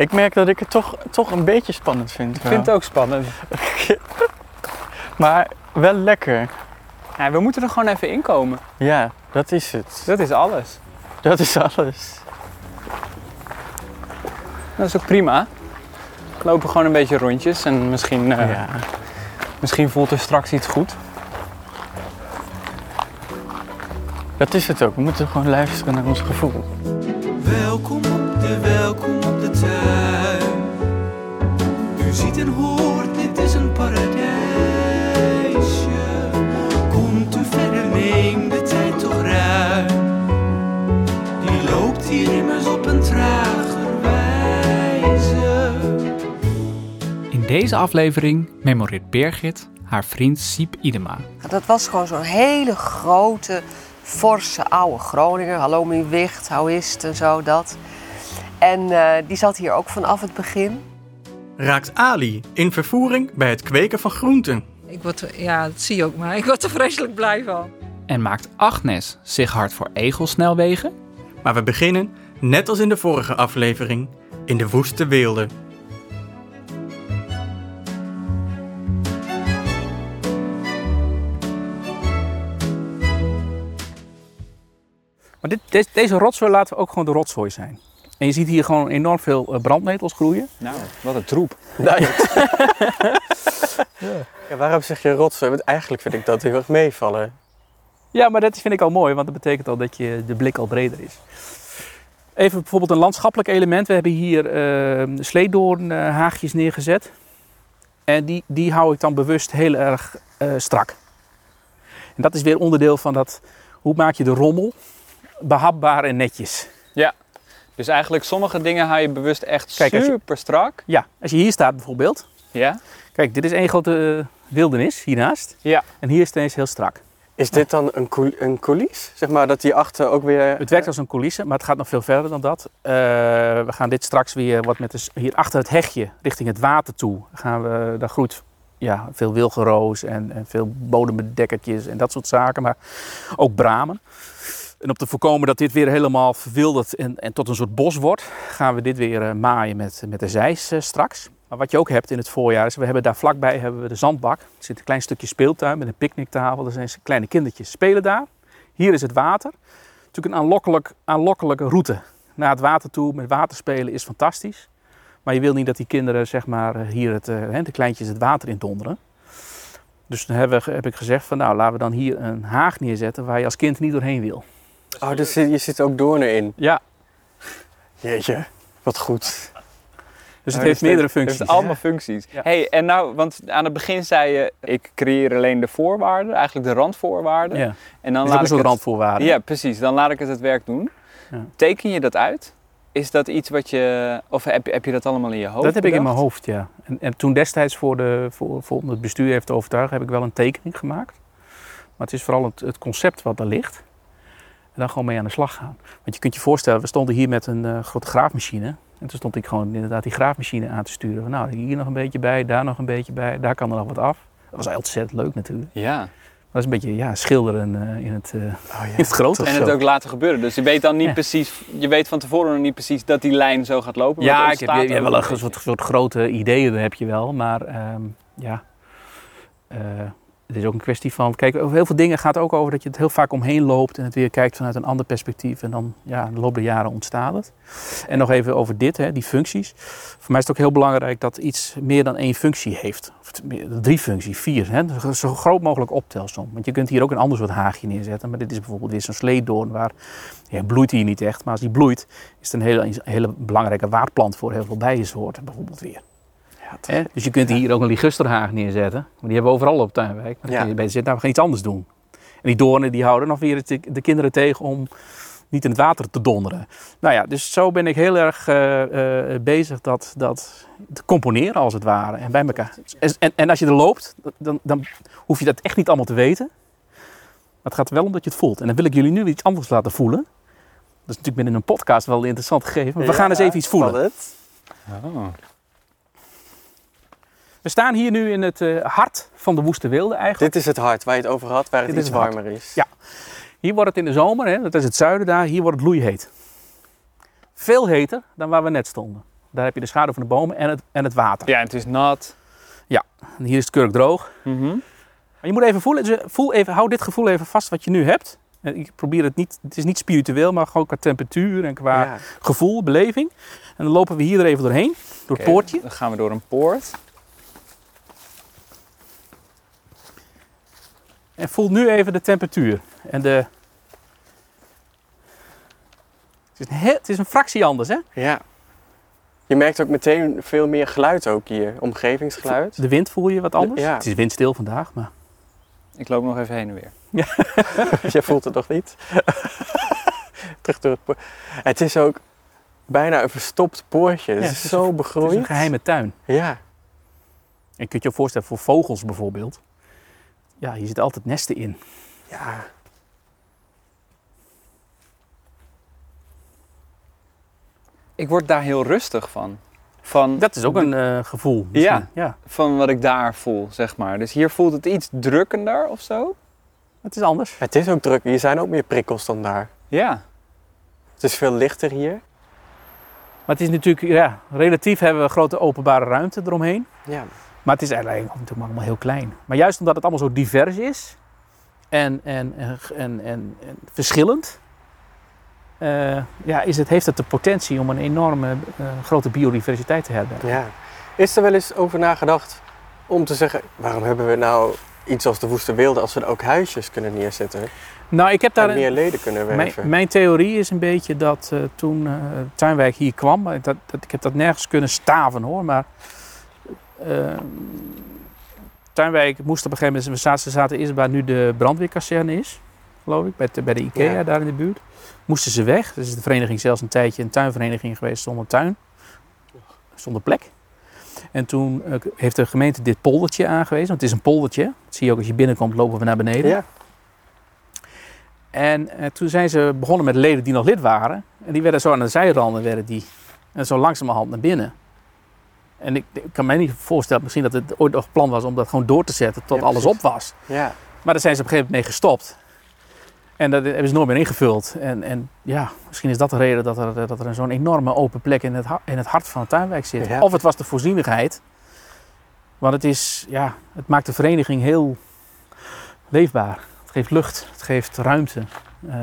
Ik merk dat ik het toch, toch een beetje spannend vind. Ik vind het ook spannend. Maar wel lekker. Ja, we moeten er gewoon even inkomen. Ja, dat is het. Dat is alles. Dat is alles. Dat is ook prima. We lopen gewoon een beetje rondjes en misschien, eh, Ja. misschien voelt er straks iets goed. Dat is het ook. We moeten gewoon luisteren naar ons gevoel. Deze aflevering memoreert Birgit haar vriend Siep Idema. Dat was gewoon zo'n hele grote, forse oude Groninger. Hallo mijn wicht, hoe is het en zo, dat. En eh, die zat hier ook vanaf het begin. raakt Ali in vervoering bij het kweken van groenten. Ik word, er- ja, dat zie je ook maar. Ik word er vreselijk blij van. En maakt Agnes zich hard voor egelsnelwegen? Maar we beginnen, net als in de vorige aflevering, in de woeste weelde. Maar dit, deze, deze rotzooi laten we ook gewoon de rotzooi zijn. En je ziet hier gewoon enorm veel eh, brandnetels groeien. Nou, wat een troep. Ja, waarom zeg je rotzooi? Want eigenlijk vind ik dat heel erg meevallen. Ja, maar dat vind ik al mooi, want dat betekent al dat je de blik al breder is. Even bijvoorbeeld een landschappelijk element. We hebben hier eh sleedoornhaagjes neergezet. En die, die hou ik dan bewust heel erg eh, strak. En dat is weer onderdeel van dat, hoe maak je de rommel behapbaar en netjes. Dus eigenlijk sommige dingen hou je bewust echt Kijk, als je- super strak. Ja, als je hier staat bijvoorbeeld. Ja? Kijk, dit is één grote eh, wildernis hiernaast. Ja. En hier is het ineens heel strak. Is dit dan een, coul een? Zeg maar dat die achter ook weer... Het werkt als een coulisse, maar het gaat nog veel verder dan dat. Eh, we gaan dit straks weer wat met de, hier achter het hegje, richting het water toe. Gaan we, daar groeit ja, veel wilgenroos en, en veel bodembedekkertjes en dat soort zaken. Maar ook bramen. En om te voorkomen dat dit weer helemaal verwildert en, en tot een soort bos wordt, gaan we dit weer eh, maaien met, met de zeis eh, straks. Maar wat je ook hebt in het voorjaar is, we hebben daar vlakbij hebben we de zandbak. Er zit een klein stukje speeltuin met een picknicktafel. Er zijn kleine kindertjes spelen daar. Hier is het water. Natuurlijk een aanlokkelijk, aanlokkelijke route naar het water toe. Met water spelen is fantastisch. Maar je wil niet dat die kinderen zeg maar, eh, hier het, de kleintjes het water in donderen. Dus dan heb ik gezegd van nou laten we dan hier een haag neerzetten waar je als kind niet doorheen wil. Oh, dus je zit ook doornen in. Ja, Jeetje, wat goed. dus het heeft dus meerdere Het functies. heeft allemaal functies. Ja. Hey, en nou, want aan het begin zei je, ik creëer alleen de voorwaarden, eigenlijk de randvoorwaarden. Ja, En dan dat is laat een ik het, randvoorwaarde. Ja, precies. Dan laat ik het het werk doen. Ja. Teken je dat uit? Is dat iets wat je, of heb, je- heb je dat allemaal in je hoofd Dat heb ik in mijn hoofd, ja. En, en toen destijds voor, de, voor, voor het bestuur heeft te overtuigen, heb ik wel een tekening gemaakt. Maar het is vooral het, het concept wat er ligt. Dan gewoon mee aan de slag gaan. Want je kunt je voorstellen, we stonden hier met een eh, grote graafmachine. En toen stond ik gewoon inderdaad die graafmachine aan te sturen. Van, nou, hier nog een beetje bij, daar nog een beetje bij, daar kan er nog wat af. Dat was ontzettend leuk natuurlijk. Ja. Dat is een beetje ja, schilderen eh, in, het, eh, Oh, in het grote. En het ook laten gebeuren. Dus je weet dan niet Ja. precies, je weet van tevoren nog niet precies dat die lijn zo gaat lopen. Ja, ik heb, je hebt wel een soort, soort grote ideeën, heb je wel. Maar ehm, ja, het is ook een kwestie van... Kijk, over heel veel dingen gaat ook over dat je het heel vaak omheen loopt... en het weer kijkt vanuit een ander perspectief. En dan, ja, de loop der jaren ontstaat het. En nog even over dit, hè, die functies. Voor mij is het ook heel belangrijk dat iets meer dan één functie heeft. Of drie functies, vier. Hè? Zo groot mogelijk optelsom. Want je kunt hier ook een ander soort haagje neerzetten. Maar dit is bijvoorbeeld weer zo'n sleedoorn waar... Ja, bloeit hier niet echt, maar als die bloeit... is het een hele, een hele belangrijke waardplant voor heel veel bijensoorten bijvoorbeeld weer. Hè? Dus je kunt hier ook een ligusterhaag neerzetten. Maar die hebben we overal op Tuinwijk. Maar dan Ja. kun je beter zeggen, nou we gaan iets anders doen. En die doornen die houden nog weer het- de kinderen tegen om niet in het water te donderen. Nou ja, dus zo ben ik heel erg eh, eh, bezig dat, dat te componeren als het ware. En bij elkaar. En, en, als je er loopt, dan, dan hoef je dat echt niet allemaal te weten. Maar het gaat wel om dat je het voelt. En dan wil ik jullie nu iets anders laten voelen. Dat is natuurlijk binnen een podcast wel interessant gegeven. Maar we gaan eens even iets voelen. Spannend. Oh. We staan hier nu in het eh, hart van de woeste wilde eigenlijk. Dit is het hart waar je het over had, waar het Dit is iets het hart. warmer is. Ja. Hier wordt het in de zomer, hè, dat is het zuiden daar, hier wordt het loeiheet. Veel heter dan waar we net stonden. Daar heb je de schaduw van de bomen en het, en het water. Ja, het is nat. En hier is het kurk droog. Mhm. Maar je moet even voelen, voel even, hou dit gevoel even vast wat je nu hebt. En Ik probeer het niet, het is niet spiritueel, maar gewoon qua temperatuur en qua Ja. gevoel, beleving. En dan lopen we hier er even doorheen, door het poortje. Dan gaan we door een poort. En voel nu even de temperatuur. En de... Het is een, he- het is een fractie anders, hè? Ja. Je merkt ook meteen veel meer geluid ook hier. Omgevingsgeluid. De wind voel je wat anders. Ja. Het is windstil vandaag, maar... Ik loop nog even heen en weer. Jij voelt het nog niet? Terug door het is ook bijna een verstopt poortje. Het Ja, is het is zo Het is begroeid. een geheime tuin. Ja. En je kunt je ook voorstellen voor vogels bijvoorbeeld. Ja, hier zitten altijd nesten in. Ja. Ik word daar heel rustig van. Van, Dat is ook een eh, gevoel. misschien. ja. van wat ik daar voel, zeg maar. Dus hier voelt het iets drukkender of zo. Het is anders. Het is ook druk. Hier zijn ook meer prikkels dan daar. Ja. Het is veel lichter hier. Maar het is natuurlijk, ja, relatief hebben we grote openbare ruimte eromheen. Ja. Maar het is eigenlijk natuurlijk allemaal heel klein. Maar juist omdat het allemaal zo divers is en, en, en, en, en, en verschillend, eh, ja, is het, heeft het de potentie om een enorme eh, grote biodiversiteit te hebben. ja. Is er wel eens over nagedacht om te zeggen... waarom hebben we nou iets als de Woeste Wilde... als we er ook huisjes kunnen neerzetten... Nou, ik heb daar en meer leden kunnen Mijn, werven? mijn theorie is een beetje dat eh, toen Tuinwijk hier kwam, dat, dat, ik heb dat nergens kunnen staven hoor, maar Tuinwijk moest op een gegeven moment, we zaten, ze zaten eerst waar nu de brandweerkazerne is, geloof ik, bij de, bij de IKEA Ja. daar in de buurt. Moesten ze weg, dus is de vereniging zelfs een tijdje een tuinvereniging geweest zonder tuin, zonder plek. En toen eh, heeft de gemeente dit poldertje aangewezen, want het is een poldertje. Dat zie je ook als je binnenkomt, lopen we naar beneden. Ja. En eh, toen zijn ze begonnen met leden die nog lid waren. En die werden zo aan de zijranden, werden die, en zo langzamerhand naar binnen. En ik, ik kan me niet voorstellen, misschien dat het ooit nog plan was om dat gewoon door te zetten tot Ja, alles op was. Ja. Maar daar zijn ze op een gegeven moment mee gestopt. En dat hebben ze nooit meer ingevuld. En, en ja, misschien is dat de reden dat er, dat er zo'n enorme open plek in het, in het hart van het tuinwijk zit. Ja. Of het was de voorzienigheid. Want het, is, ja, het maakt de vereniging heel leefbaar. Het geeft lucht, het geeft ruimte. Eh,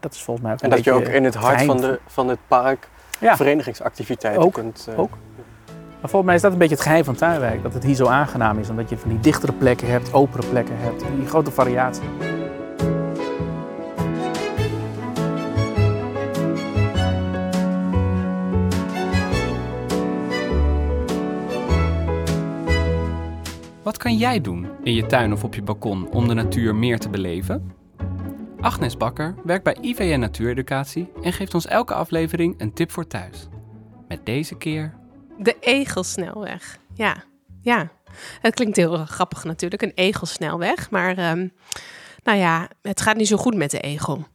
dat is volgens mij ook En dat je ook in het hart van, de, van het park Ja. verenigingsactiviteiten Ook, kunt... eh, ook. Maar volgens mij is dat een beetje het geheim van Tuinwijk. Dat het hier zo aangenaam is. Omdat je van die dichtere plekken hebt, opere plekken hebt. en Die grote variatie. Wat kan jij doen in je tuin of op je balkon om de natuur meer te beleven? Agnes Bakker werkt bij IVN Natuureducatie en geeft ons elke aflevering een tip voor thuis. Met deze keer De Egelsnelweg. Ja, ja. Het klinkt heel grappig natuurlijk, een egelsnelweg. Maar ehm, nou ja, het gaat niet zo goed met de egel.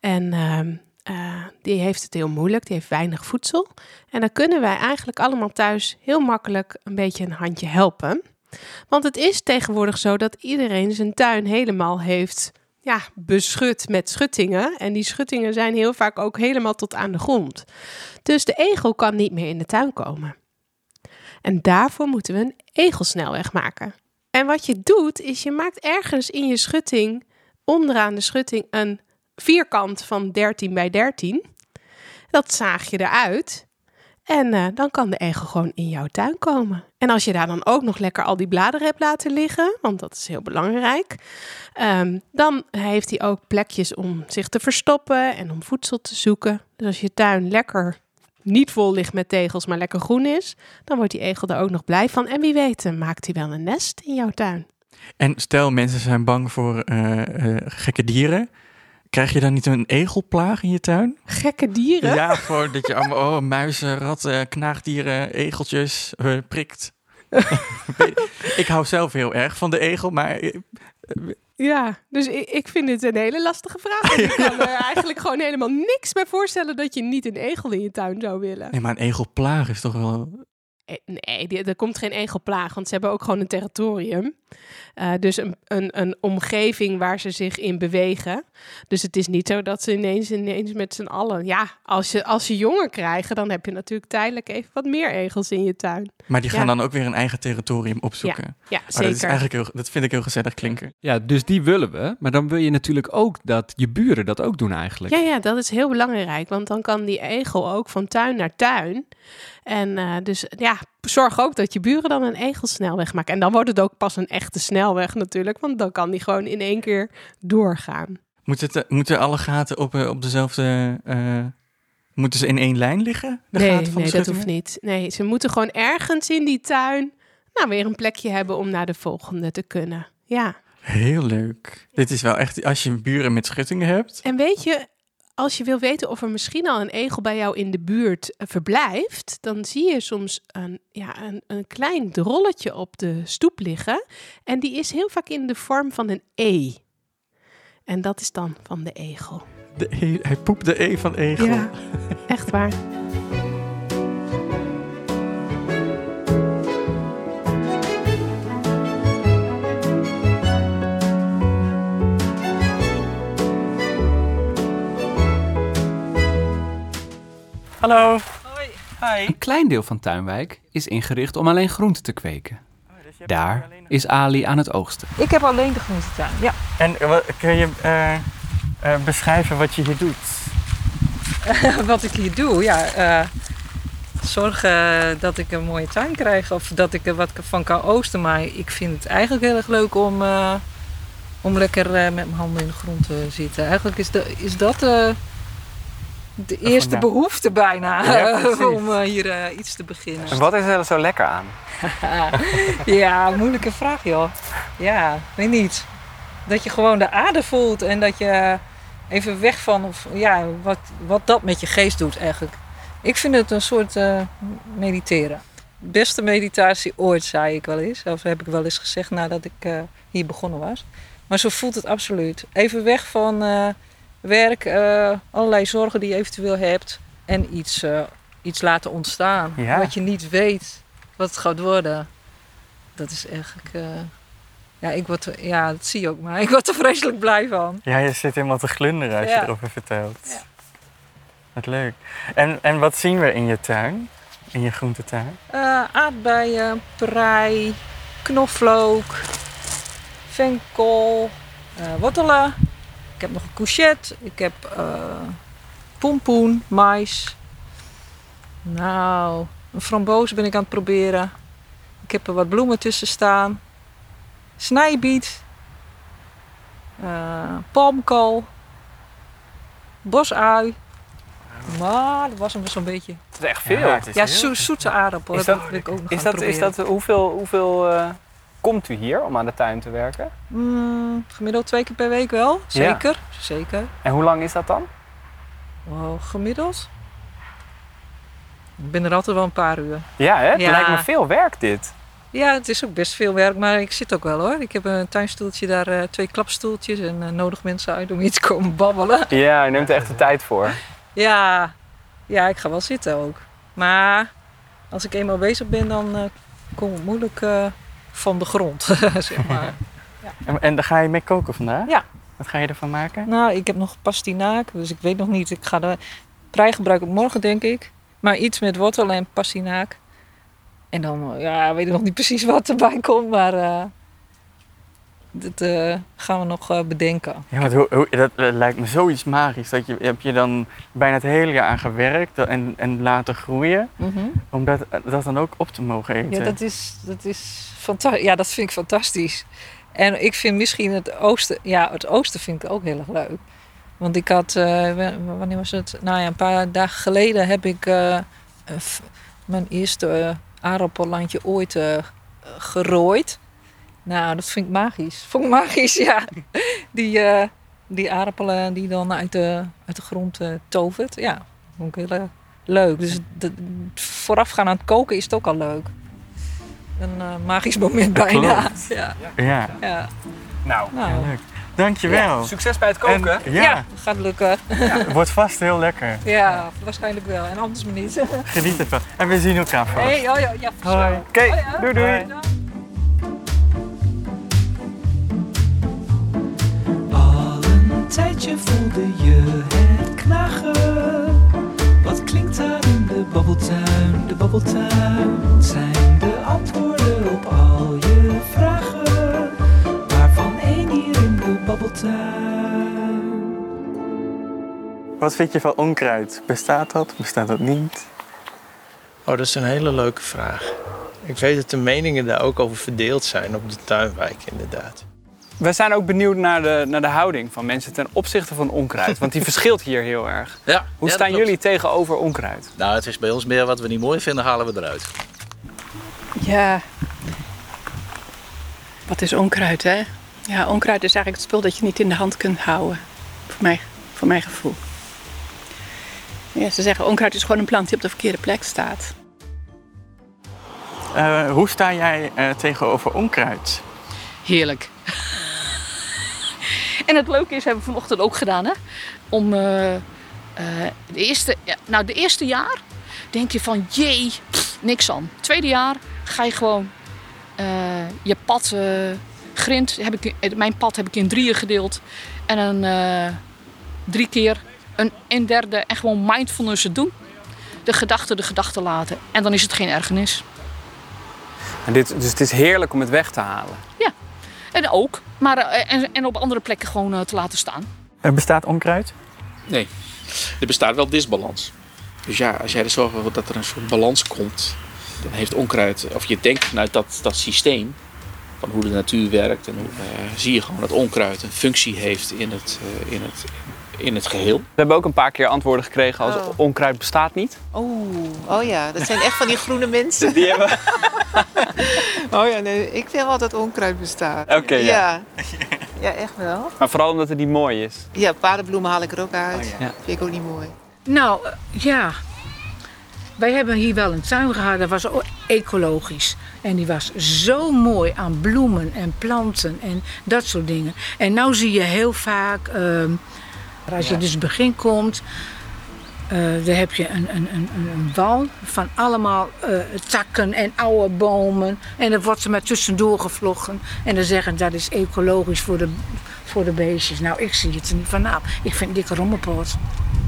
En ehm, eh, die heeft het heel moeilijk, die heeft weinig voedsel. En dan kunnen wij eigenlijk allemaal thuis heel makkelijk een beetje een handje helpen. Want het is tegenwoordig zo dat iedereen zijn tuin helemaal heeft ja, beschut met schuttingen. En die schuttingen zijn heel vaak ook helemaal tot aan de grond. Dus de egel kan niet meer in de tuin komen. En daarvoor moeten we een egelsnelweg maken. En wat je doet, is je maakt ergens in je schutting, onderaan de schutting, een vierkant van 13 bij 13. Dat zaag je eruit. En eh, dan kan de egel gewoon in jouw tuin komen. En als je daar dan ook nog lekker al die bladeren hebt laten liggen, want dat is heel belangrijk, ehm, dan heeft hij ook plekjes om zich te verstoppen en om voedsel te zoeken. Dus als je tuin lekker niet vol ligt met tegels, maar lekker groen is, dan wordt die egel er ook nog blij van. En wie weet, maakt hij wel een nest in jouw tuin. En stel mensen zijn bang voor eh, eh, gekke dieren. Krijg je dan niet een egelplaag in je tuin? Gekke dieren? Ja, gewoon dat je allemaal oh, muizen, ratten, knaagdieren, egeltjes eh, prikt. Ik hou zelf heel erg van de egel, maar Ja, dus ik, ik vind het een hele lastige vraag. Ik kan er eigenlijk gewoon helemaal niks bij voorstellen dat je niet een egel in je tuin zou willen. nee, maar een egelplaag is toch wel... nee, die- er komt geen egelplaag, want ze hebben ook gewoon een territorium. Eh, dus een, een, een omgeving waar ze zich in bewegen. Dus het is niet zo dat ze ineens, ineens met z'n allen... Ja, als je, als je jongen krijgen, dan heb je natuurlijk tijdelijk even wat meer egels in je tuin. Maar die gaan Ja. dan ook weer een eigen territorium opzoeken. Ja, Oh, zeker. dat, is eigenlijk heel, dat vind ik heel gezellig klinken. Ja, dus die willen we. Maar dan wil je natuurlijk ook dat je buren dat ook doen eigenlijk. Ja, ja, dat is heel belangrijk. Want dan kan die egel ook van tuin naar tuin. En eh, dus ja, zorg ook dat je buren dan een egelsnelweg maken. En dan wordt het ook pas een echte snelweg natuurlijk. Want dan kan die gewoon in één keer doorgaan. Moet het, moeten alle gaten op, eh, op dezelfde... eh, moeten ze in één lijn liggen? De nee, gaten van nee de dat hoeft niet. Nee, ze moeten gewoon ergens in die tuin... Nou, weer een plekje hebben om naar de volgende te kunnen. Ja. Heel leuk. Dit is wel echt... Als je buren met schuttingen hebt... En weet je, als je wil weten of er misschien al een egel bij jou in de buurt eh, verblijft, dan zie je soms een, ja, een, een klein drolletje op de stoep liggen. En die is heel vaak in de vorm van een E. En dat is dan van de egel. De e, hij poept de E van egel. Ja, echt waar. Hallo. Een klein deel van Tuinwijk is ingericht om alleen groenten te kweken. Daar is Ali aan het oogsten. Ik heb alleen de groentetuin, ja. En eh, wat- kun je eh, eh, beschrijven wat je hier doet? Wat ik hier doe, ja. eh zorgen dat ik een mooie tuin krijg of dat ik er wat van kan oosten. Maar ik vind het eigenlijk heel erg leuk om, eh, om lekker eh, met mijn handen in de grond te zitten. Eigenlijk is, de, is dat eh, de eerste ja. behoefte bijna Ja, om eh, hier eh, iets te beginnen. En wat is er zo lekker aan? ja, moeilijke vraag joh. Ja, weet niet. Dat je gewoon de aarde voelt en dat je even weg van, of ja, wat, wat dat met je geest doet eigenlijk. Ik vind het een soort eh, mediteren. Beste meditatie ooit, zei ik wel eens. Of heb ik wel eens gezegd nadat ik eh, hier begonnen was. Maar zo voelt het absoluut. Even weg van eh, werk, eh, allerlei zorgen die je eventueel hebt. En iets, eh, iets laten ontstaan. Ja. Wat je niet weet wat het gaat worden. Dat is eigenlijk... eh, ja, ik word, ja, dat zie je ook maar. Ik word er vreselijk blij van. Ja, je zit helemaal te glunderen als Ja. je erover vertelt. Ja. Wat leuk. En, en wat zien we in je tuin? In je groentetuin? Aardbeien, prei, knoflook, venkel, wortelen. Ik heb nog een courgette. Ik heb eh pompoen, mais. Nou, een framboos ben ik aan het proberen. Ik heb er wat bloemen tussen staan. Snijbiet. eh palmkool. Bosui. Maar dat was hem zo'n beetje. Het is echt veel. Ja, Ja, zo, zoete aardappel. Is dat dat- wil ik ook nog is, dat hoeveel, hoeveel eh, komt u hier om aan de tuin te werken? Mm, gemiddeld twee keer per week wel. Zeker. Zeker. En hoe lang is dat dan? Wow, gemiddeld? Ik ben er altijd wel een paar uur. Ja, hè? het Ja. lijkt me veel werk dit. Ja, het is ook best veel werk, maar ik zit ook wel hoor. Ik heb een tuinstoeltje daar, eh, twee klapstoeltjes en eh, nodig mensen uit om hier te komen babbelen. Ja, je neemt er echt de tijd voor. Ja, ja, ik ga wel zitten ook. Maar als ik eenmaal bezig ben, dan eh kom ik moeilijk eh, van de grond, zeg maar. En, en daar ga je mee koken vandaag? Ja. Wat ga je ervan maken? Nou, ik heb nog pastinaak, dus ik weet nog niet. Ik ga de prei gebruiken morgen, denk ik. Maar iets met wortel en pastinaak. En dan, eh, ja, weet ik nog niet precies wat erbij komt, maar eh dat eh, gaan we nog eh, bedenken. Ja, want hoe, hoe- dat lijkt me zoiets magisch. Dat je, heb je dan bijna het hele jaar aan gewerkt en, en laten groeien. Om dat, dat dan ook op te mogen eten. Ja, dat is, dat is fantastisch. Ja, dat vind ik fantastisch. En ik vind misschien het oosten, ja, het oosten vind ik ook heel erg leuk. Want ik had, eh, wanneer was het? Nou ja, een paar dagen geleden heb ik eh, mijn eerste eh, aardappellandje ooit eh, gerooid. Nou, dat vind ik magisch. Vond ik magisch, ja. Die, die aardappelen die dan uit de, uit de grond tovert. Ja, vond ik heel leuk. Dus het- voorafgaan aan het koken is het ook al leuk. Een eh, magisch moment Dat bijna. Ja. Ja. Ja. Nou, Nou, Ja, leuk. Dankjewel. Succes bij het koken. En- ja, Ja, gaat lukken. het wordt vast heel lekker. Ja, waarschijnlijk wel. En anders maar niet. Geniet ervan. En we zien elkaar vast. Hey, oh ja, ja, Hoi. Oké, Oh ja. doei doei. Hoi. Al een tijdje voelde je het knagen. In de babbeltuin? De babbeltuin zijn de antwoorden op al je vragen. Waarvan één hier in de babbeltuin. Wat vind je van onkruid? Bestaat dat? Bestaat dat niet? Oh, dat is een hele leuke vraag. Ik weet dat de meningen daar ook over verdeeld zijn op de tuinwijk, inderdaad. We zijn ook benieuwd naar de, naar de houding van mensen ten opzichte van onkruid. Want die verschilt hier heel erg. Ja, Hoe ja, staan jullie tegenover onkruid? Nou, het is bij ons meer wat we niet mooi vinden, halen we eruit. Ja. Wat is onkruid, hè? Ja, onkruid is eigenlijk het spul dat je niet in de hand kunt houden. Voor, mij, voor mijn gevoel. Ja, ze zeggen onkruid is gewoon een plant die op de verkeerde plek staat. Eh, hoe sta jij eh, tegenover onkruid? Heerlijk. En het leuke is, hebben we vanochtend ook gedaan, hè? Om eh, eh, de eerste, ja, nou, de eerste jaar denk je van, jee, pff, niks aan. Tweede jaar ga je gewoon eh, je pad, grind, heb ik, mijn pad heb ik in drieën gedeeld. En een drie keer een, een derde en gewoon mindfulness het doen. De gedachten de gedachten laten. En dan is het geen ergernis. En dit, dus het is heerlijk om het weg te halen. Ja, en ook. Maar, eh, en, en op andere plekken gewoon eh, te laten staan. Er bestaat onkruid? Nee, er bestaat wel disbalans. Dus ja, als jij er zorgt voor dat er een soort balans komt, dan heeft onkruid, of je denkt vanuit dat, dat systeem, van hoe de natuur werkt, en hoe, eh, zie je gewoon dat onkruid een functie heeft in het, eh, in het, in het geheel. We hebben ook een paar keer antwoorden gekregen als Oh. onkruid bestaat niet. Oeh, oh ja, dat zijn echt van die groene mensen. Die hebben... Oh ja, nee, ik vind wel dat onkruid bestaat. Oké, ja. ja. Ja, echt wel. Maar vooral omdat het niet mooi is. Ja, paardenbloemen haal ik er ook uit. ja. Vind ik ook niet mooi. Nou, ja. Wij hebben hier wel een tuin gehad, dat was ecologisch. En die was zo mooi aan bloemen en planten en dat soort dingen. En nou zie je heel vaak, ehm, als je dus het begin komt, eh dan heb je een, een, een, een- een wal van allemaal eh, takken en oude bomen. En dan wordt er maar tussendoor gevlochten. En dan zeggen dat is ecologisch voor de, voor de beestjes. Nou, ik zie het er niet van af. Ik vind dikke rommelpoot.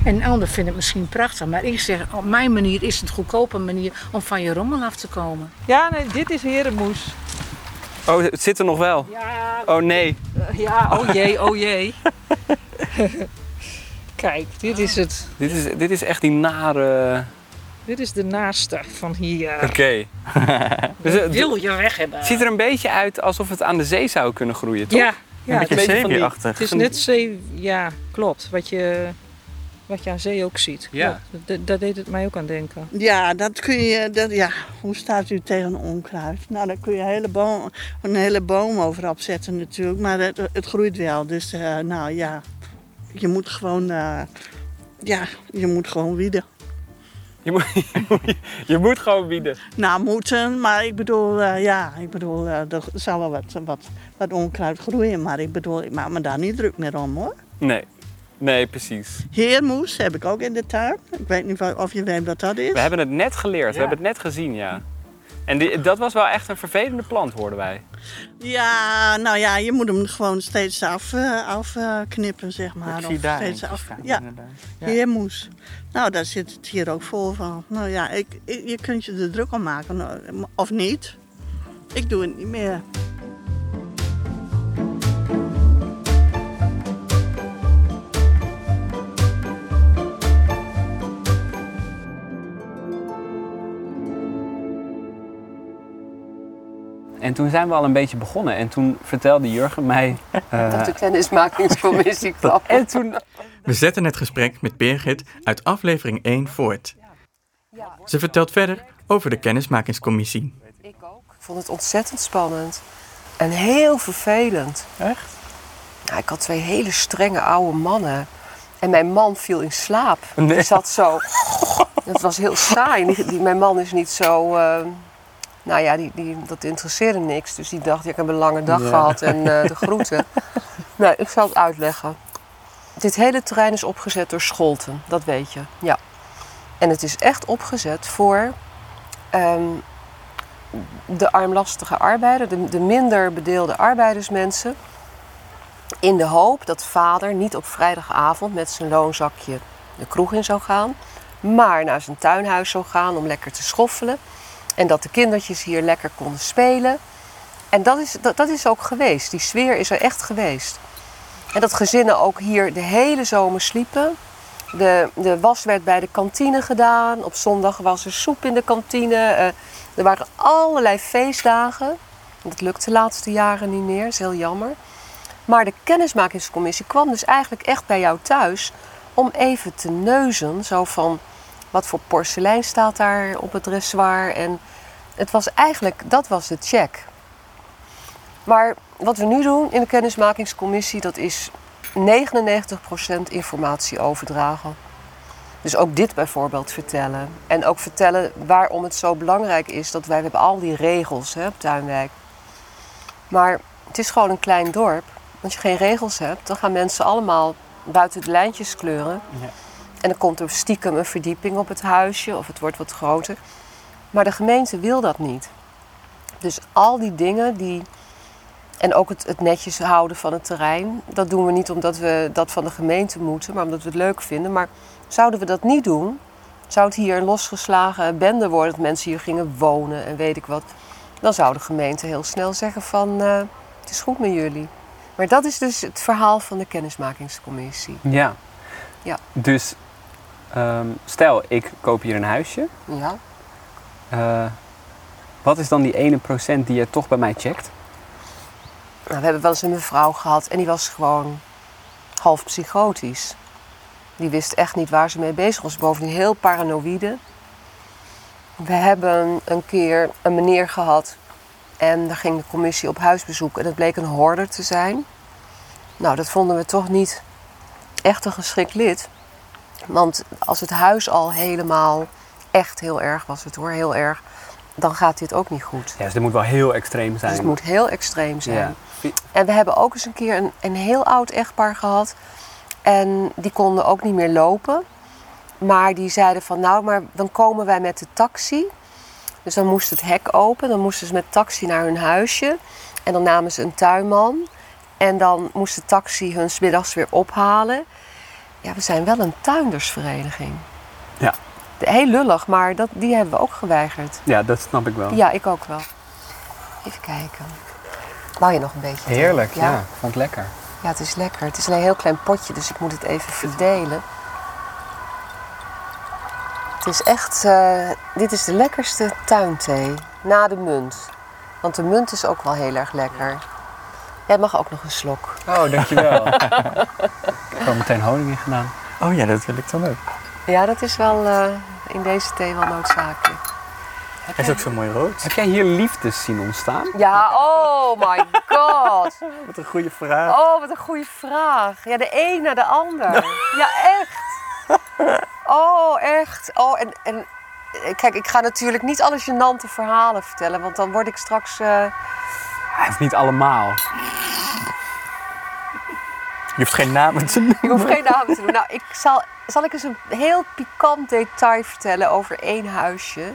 En een ander vindt het misschien prachtig. Maar ik zeg, op mijn manier is het een goedkope manier om van je rommel af te komen. Ja, nee, dit is herenmoes. Oh, het zit er nog wel. Oh nee. Ja, oh jee, oh jee. Kijk, dit is het. Dit is, dit is echt die nare... Dit is de naaste van hier. Oké. Dus het- wil je weg hebben. Het ziet er een beetje uit alsof het aan de zee zou kunnen groeien, toch? Ja, ja Een beetje van die- Het is net zee, ja, klopt. Wat je, wat je aan zee ook ziet. Ja. Dat deed het mij ook aan denken. Ja, dat kun je. Dat, ja, hoe staat u tegen onkruid? Nou, daar kun je een hele boom, een hele boom over opzetten natuurlijk. Maar het, het groeit wel. Dus eh, nou ja, je moet gewoon. eh, ja, je moet gewoon wieden. Je moet, je moet gewoon bieden. Nou, moeten, maar ik bedoel, eh, ja, ik bedoel, eh, er zal wel wat, wat, wat onkruid groeien. Maar ik bedoel, ik maak me daar niet druk meer om hoor. Nee. Nee, precies. Heermoes heb ik ook in de tuin. Ik weet niet of je weet wat dat is. We hebben het net geleerd. We hebben het net gezien, ja. En die, dat was wel echt een vervelende plant, hoorden wij. Ja, nou ja, je moet hem gewoon steeds afknippen, af, eh, knippen, zeg maar. Ik zie Of daar steeds af, staan, ja. Ja. heermoes. Nou, daar zit het hier ook vol van. Nou ja, ik, ik- je kunt je er druk om maken, nou, of niet. Ik doe het niet meer. En toen zijn we al een beetje begonnen. En toen vertelde Jurgen mij... eh, Dat de kennismakingscommissie kwam. en toen... We zetten het gesprek met Birgit uit aflevering 1 voort. Ze vertelt verder over de kennismakingscommissie. Ik vond het ontzettend spannend. En heel vervelend. Echt? Nou, ik had twee hele strenge oude mannen. En mijn man viel in slaap. Nee. Die zat zo... Het was heel saai. Die, mijn man is niet zo... eh, nou ja, die, die, dat interesseerde niks. Dus die dacht, ja, ik heb een lange dag Ja. gehad en eh, de groeten. Nee, ik zal het uitleggen. Dit hele terrein is opgezet door Scholten, dat weet je. Ja. En het is echt opgezet voor ehm, de armlastige arbeider, de, de minder bedeelde arbeidersmensen. In de hoop dat vader niet op vrijdagavond met zijn loonzakje de kroeg in zou gaan, maar naar zijn tuinhuis zou gaan om lekker te schoffelen. En dat de kindertjes hier lekker konden spelen. En dat is, dat, dat is ook geweest. Die sfeer is er echt geweest. En dat gezinnen ook hier de hele zomer sliepen. De, de was werd bij de kantine gedaan. Op zondag was er soep in de kantine. Eh, er waren allerlei feestdagen. Dat lukt de laatste jaren niet meer, dat is heel jammer. Maar de kennismakingscommissie kwam dus eigenlijk echt bij jou thuis om even te neuzen. Zo van, wat voor porselein staat daar op het dressoir? En het was eigenlijk, dat was de check. Maar wat we nu doen in de kennismakingscommissie, dat is 99% informatie overdragen. Dus ook dit bijvoorbeeld vertellen. En ook vertellen waarom het zo belangrijk is dat wij hebben al die regels hè, op Tuinwijk. Maar het is gewoon een klein dorp. Als je geen regels hebt, dan gaan mensen allemaal buiten de lijntjes kleuren. Ja. En dan komt er stiekem een verdieping op het huisje of het wordt wat groter. Maar de gemeente wil dat niet. Dus al die dingen die. En ook het, het netjes houden van het terrein. Dat doen we niet omdat we dat van de gemeente moeten, maar omdat we het leuk vinden. Maar zouden we dat niet doen, zou het hier een losgeslagen bende worden. Dat mensen hier gingen wonen en weet ik wat. Dan zou de gemeente heel snel zeggen van eh, het is goed met jullie. Maar dat is dus het verhaal van de kennismakingscommissie. Ja. Ja. Dus ehm, stel, ik koop hier een huisje. Ja. Eh, wat is dan die ene procent die je toch bij mij checkt? Nou, we hebben wel eens een mevrouw gehad en die was gewoon half psychotisch. Die wist echt niet waar ze mee bezig was. Bovendien heel paranoïde. We hebben een keer een meneer gehad en daar ging de commissie op huisbezoek en dat bleek een hoorder te zijn. Nou, dat vonden we toch niet echt een geschikt lid. Want als het huis al helemaal echt heel erg was, het hoor, heel erg, dan gaat dit ook niet goed. Ja, dus dit moet wel heel extreem zijn. Dus het moet heel extreem zijn. Ja. En we hebben ook eens een keer een, een heel oud echtpaar gehad. En die konden ook niet meer lopen. Maar die zeiden van nou, maar dan komen wij met de taxi. Dus dan moest het hek open. Dan moesten ze met taxi naar hun huisje. En dan namen ze een tuinman. En dan moest de taxi hun middags weer ophalen. Ja, we zijn wel een tuindersvereniging. Ja. Heel lullig, maar dat, die hebben we ook geweigerd. Ja, dat snap ik wel. Ja, ik ook wel. Even kijken. Wou je nog een beetje? Heerlijk, ja. Ik vond het lekker. Ja, het is lekker. Het is een heel klein potje, dus ik moet het even verdelen. Het is echt, eh, dit is de lekkerste tuinthee na de munt. Want de munt is ook wel heel erg lekker. Jij mag ook nog een slok. Oh, dankjewel. ik heb al meteen honing in gedaan. Oh ja, dat wil ik dan ook. Ja, dat is wel eh, in deze thee wel noodzakelijk. Hij is ook zo mooi rood. Heb jij hier liefdes zien ontstaan? Ja, oh my god. Wat een goede vraag. Oh, wat een goede vraag. Ja, de een naar de ander. Ja, echt. Oh, echt. Oh, en, en eh, kijk, ik ga natuurlijk niet alle gênante verhalen vertellen, want dan word ik straks. eh, Hij heeft niet allemaal. Je hoeft geen namen te noemen. Ik hoef geen namen te doen. Nou, ik zal, zal ik eens een heel pikant detail vertellen over één huisje?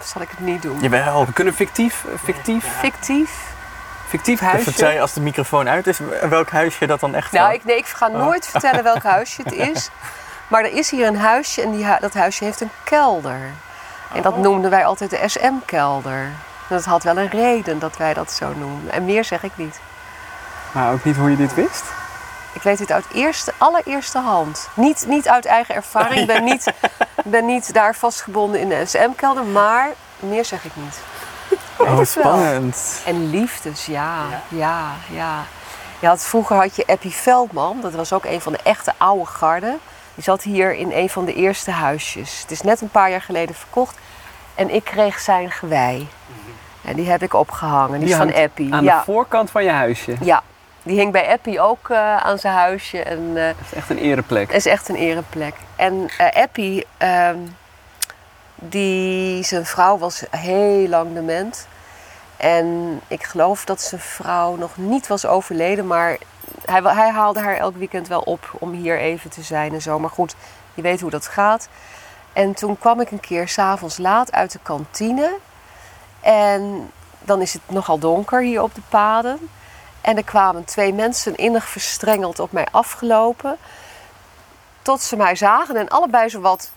Of zal ik het niet doen? Jawel. We kunnen fictief, eh, fictief, Fictief? fictief huisje. vertel je als de microfoon uit is, welk huisje dat dan echt Nou, was. ik, nee, ik ga nooit vertellen welk huisje het is. Maar er is hier een huisje en die, dat huisje heeft een kelder. En dat noemden wij altijd de SM-kelder. Dat had wel een reden dat wij dat zo noemden. En meer zeg ik niet. Maar ook niet hoe je dit wist? Ik weet dit uit eerste, allereerste hand. Niet, niet uit eigen ervaring. Ik ben niet, ben niet daar vastgebonden in de SM-kelder. Maar meer zeg ik niet. Oh, spannend. En liefdes, ja. Ja, ja. Je had, vroeger had je Eppie Veldman. Dat was ook een van de echte oude garden. Die zat hier in een van de eerste huisjes. Het is net een paar jaar geleden verkocht. En ik kreeg zijn gewei. En die heb ik opgehangen. Die, is van Eppie. Aan ja. de voorkant van je huisje. ja, die hing bij Eppie ook eh, aan zijn huisje. En, eh, Dat is echt een ereplek. is echt een ereplek. En eh Eppie, ehm, die, zijn vrouw was heel lang dement. En ik geloof dat zijn vrouw nog niet was overleden, maar hij, hij haalde haar elk weekend wel op om hier even te zijn en zo. Maar goed, je weet hoe dat gaat. En toen kwam ik een keer s'avonds laat uit de kantine. En dan is het nogal donker hier op de paden. En er kwamen twee mensen innig verstrengeld op mij afgelopen. Tot ze mij zagen en allebei zo wat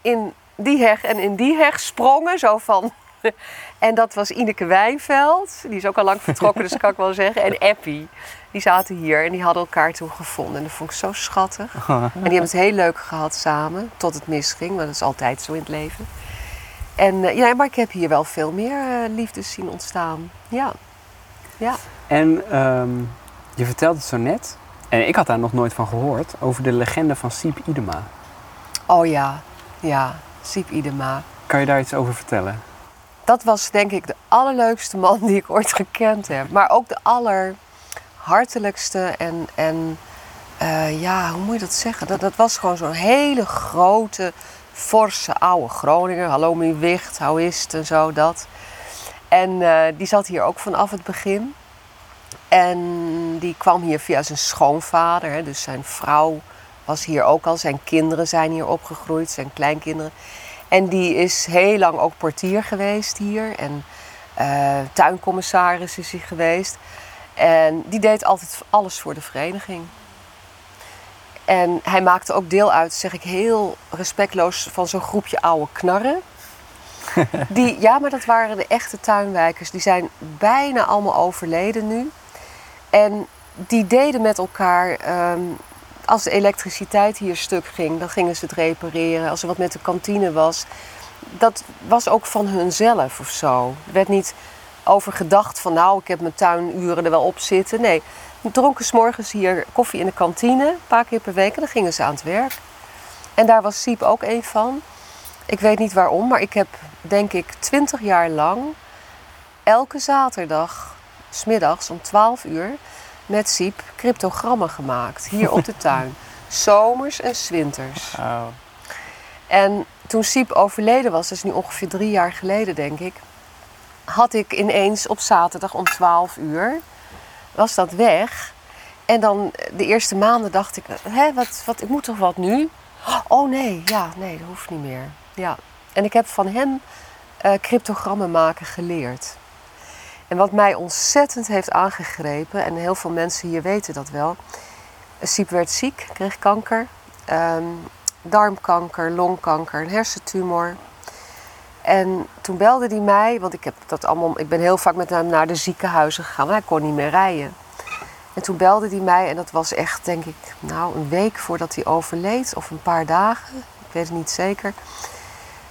in die heg en in die heg sprongen. Zo van. En dat was Ineke Wijnveld. Die is ook al lang vertrokken, dus kan ik wel zeggen. En Eppie. Die zaten hier en die hadden elkaar toen gevonden. En dat vond ik zo schattig. En die hebben het heel leuk gehad samen. Tot het misging, want dat is altijd zo in het leven. En eh, ja, maar ik heb hier wel veel meer eh, liefdes zien ontstaan. Ja. Ja. En ehm, je vertelt het zo net, en ik had daar nog nooit van gehoord, over de legende van Siep Idema. Oh ja, ja. Siep Idema. Kan je daar iets over vertellen? Dat was denk ik de allerleukste man die ik ooit gekend heb. Maar ook de allerhartelijkste en, en eh, ja, hoe moet je dat zeggen? Dat, dat was gewoon zo'n hele grote, forse oude Groninger. Hallo mijn wicht, hoe is het en zo, dat. En eh, die zat hier ook vanaf het begin. En die kwam hier via zijn schoonvader. Hè, dus zijn vrouw was hier ook al. Zijn kinderen zijn hier opgegroeid, zijn kleinkinderen. En die is heel lang ook portier geweest hier. En eh, tuincommissaris is hij geweest. En die deed altijd alles voor de vereniging. En hij maakte ook deel uit, zeg ik heel respectloos, van zo'n groepje oude knarren. Die, ja, maar dat waren de echte tuinwijkers. Die zijn bijna allemaal overleden nu. En die deden met elkaar, ehm, als de elektriciteit hier stuk ging, dan gingen ze het repareren. Als er wat met de kantine was, dat was ook van hunzelf of zo. Er werd niet over gedacht van nou, ik heb mijn tuinuren er wel op zitten. Nee, dronken s morgens hier koffie in de kantine, een paar keer per week en dan gingen ze aan het werk. En daar was Siep ook een van. Ik weet niet waarom, maar ik heb denk ik twintig jaar lang elke zaterdag, smiddags om 12 uur, met Siep cryptogrammen gemaakt. Hier op de tuin. Zomers en zwinters. En toen Siep overleden was, dat is nu ongeveer drie jaar geleden denk ik, had ik ineens op zaterdag om 12 uur, was dat weg. En dan de eerste maanden dacht ik, hè, wat, wat, ik moet toch wat nu? Oh nee, ja, nee, dat hoeft niet meer. Ja. En ik heb van hem eh, cryptogrammen maken geleerd. En wat mij ontzettend heeft aangegrepen, en heel veel mensen hier weten dat wel. Siep werd ziek, kreeg kanker, ehm, darmkanker, longkanker, een hersentumor. En toen belde hij mij, want ik, heb dat allemaal, ik ben heel vaak met hem naar de ziekenhuizen gegaan, hij kon niet meer rijden. En toen belde hij mij en dat was echt, denk ik, nou een week voordat hij overleed, of een paar dagen, ik weet het niet zeker.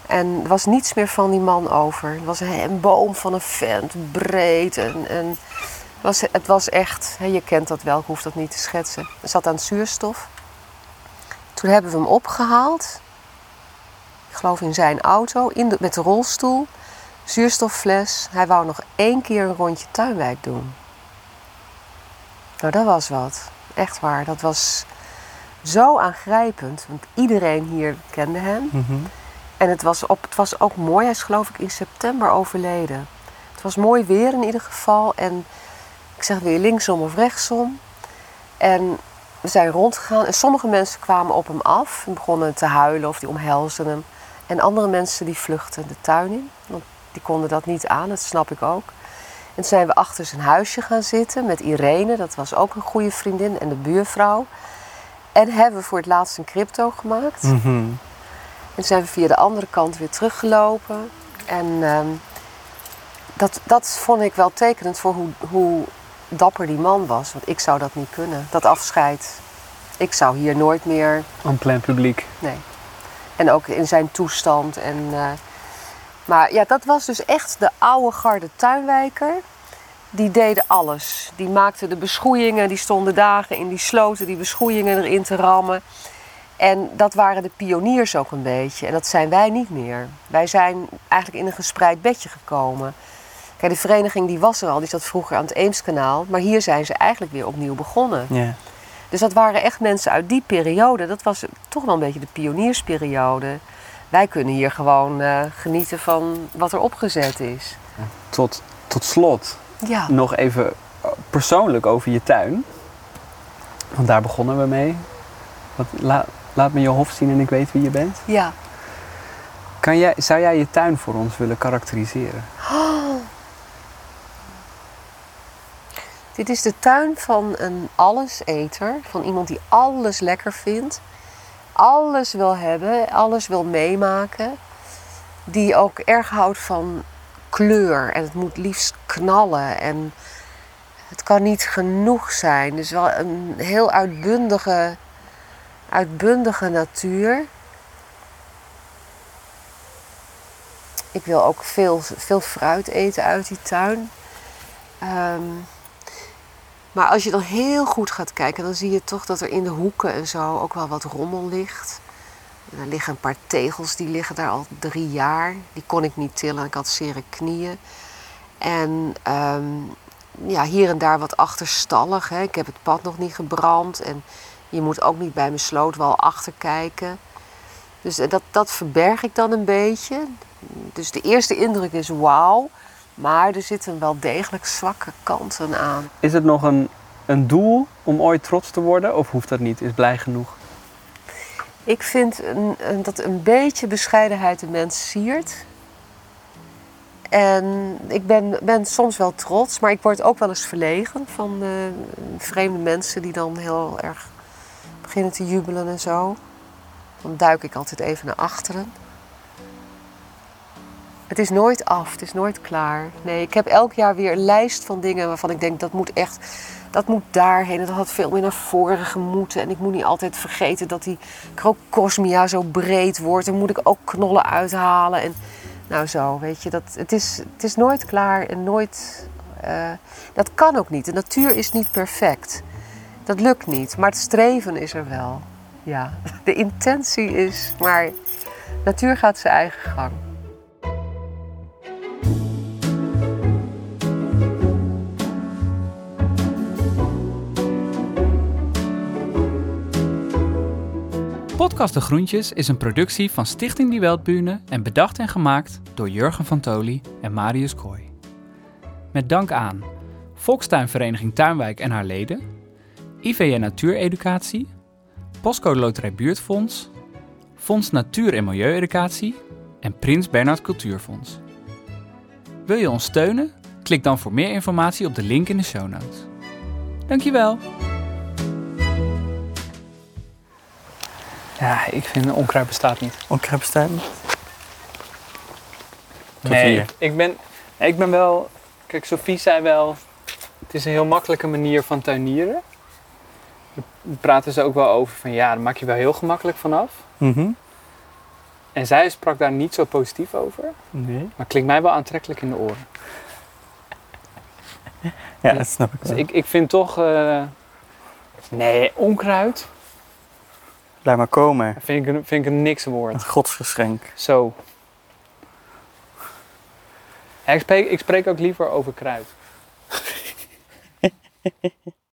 En er was niets meer van die man over. Het was een, boom van een vent, breed. En, en het, was, het was echt, je kent dat wel, ik hoef dat niet te schetsen. Hij zat aan zuurstof. Toen hebben we hem opgehaald. Ik geloof in zijn auto, in met de rolstoel. Zuurstoffles. Hij wou nog één keer een rondje tuinwijk doen. Nou, dat was wat. Echt waar. Dat was zo aangrijpend. Want iedereen hier kende hem. En het was, op, het was ook mooi. Hij is geloof ik in september overleden. Het was mooi weer in ieder geval. En ik zeg weer linksom of rechtsom. En we zijn rondgegaan. En sommige mensen kwamen op hem af. En begonnen te huilen of die omhelsden hem. En andere mensen die vluchtten de tuin in. Want die konden dat niet aan. Dat snap ik ook. En toen zijn we achter zijn huisje gaan zitten met Irene. Dat was ook een goede vriendin. En de buurvrouw. En hebben we voor het laatst een crypto gemaakt. En zijn we via de andere kant weer teruggelopen. En ehm, dat, dat vond ik wel tekenend voor hoe, hoe dapper die man was. Want ik zou dat niet kunnen. Dat afscheid. Ik zou hier nooit meer. En plein publiek. Nee. En ook in zijn toestand. En, eh, maar ja, dat was dus echt de oude garde tuinwijker. Die deden alles. Die maakten de beschoeiingen. Die stonden dagen in die sloten die beschoeiingen erin te rammen. En dat waren de pioniers ook een beetje. En dat zijn wij niet meer. Wij zijn eigenlijk in een gespreid bedje gekomen. Kijk, de vereniging die was er al, die zat vroeger aan het Eemskanaal. Maar hier zijn ze eigenlijk weer opnieuw begonnen. Ja. Dus dat waren echt mensen uit die periode. Dat was toch wel een beetje de pioniersperiode. Wij kunnen hier gewoon eh, genieten van wat er opgezet is. Tot tot slot Ja. nog even persoonlijk over je tuin. Want daar begonnen we mee. Wat, la- laat me je hof zien en ik weet wie je bent. Ja. Kan jij, zou jij je tuin voor ons willen karakteriseren? Oh. Dit is de tuin van een alleseter. Van iemand die alles lekker vindt. Alles wil hebben, alles wil meemaken. Die ook erg houdt van kleur. En het moet liefst knallen. En het kan niet genoeg zijn. Dus wel een heel uitbundige, uitbundige natuur. Ik wil ook veel, veel fruit eten uit die tuin. Ehm, maar als je dan heel goed gaat kijken, dan zie je toch dat er in de hoeken en zo ook wel wat rommel ligt. Er liggen een paar tegels, die liggen daar al drie jaar. Die kon ik niet tillen, ik had zere knieën. En ehm, ja, hier en daar wat achterstallig. Hè. Ik heb het pad nog niet gebrand. En je moet ook niet bij mijn slootwal achterkijken. Dus eh, dat, dat verberg ik dan een beetje. Dus de eerste indruk is wauw. Maar er zitten wel degelijk zwakke kanten aan. Is het nog een, een doel om ooit trots te worden? Of hoeft dat niet? Is blij genoeg? Ik vind een, een- dat een beetje bescheidenheid de mens siert. En ik ben, ben soms wel trots, maar ik word ook wel eens verlegen van eh, vreemde mensen die dan heel erg beginnen te jubelen en zo. Dan duik ik altijd even naar achteren. Het is nooit af, het is nooit klaar. Nee, ik heb elk jaar weer een lijst van dingen waarvan ik denk dat moet echt, dat moet daarheen. En dat had veel meer naar voren gemoeten. En ik moet niet altijd vergeten dat die Crocosmia zo breed wordt. En moet ik ook knollen uithalen. En nou zo, weet je, dat, het, is, het is nooit klaar en nooit. eh, dat kan ook niet. De natuur is niet perfect. Dat lukt niet, maar het streven is er wel. Ja, de intentie is, maar natuur gaat zijn eigen gang. Podcast De Groentjes is een productie van Stichting Die Weltbühne en bedacht en gemaakt door Jurgen van Toli en Marius Kooi. Met dank aan Volkstuinvereniging Tuinwijk en haar leden, IVN Natuureducatie, Postcode Loterij Buurtfonds, Fonds Natuur en Milieueducatie en Prins Bernhard Cultuurfonds. Wil je ons steunen? Klik dan voor meer informatie op de link in de show notes. Dankjewel! Ja, ik vind onkruid bestaat niet. Onkruid bestaat niet? Tot Nee, hier. ik ben, ik ben wel... Kijk, Sophie zei wel... Het is een heel makkelijke manier van tuinieren. Praten ze ook wel over van... Ja, daar maak je wel heel gemakkelijk vanaf. Mhm. En zij sprak daar niet zo positief over. Nee. Maar klinkt mij wel aantrekkelijk in de oren. Ja, dat snap ik Dus wel. ik, ik vind toch... eh, nee, onkruid Laat maar komen. vind ik, een- vind ik een niks woord. Een godsgeschenk. Zo. Ja, ik, spreek, ik spreek ook liever over kruid.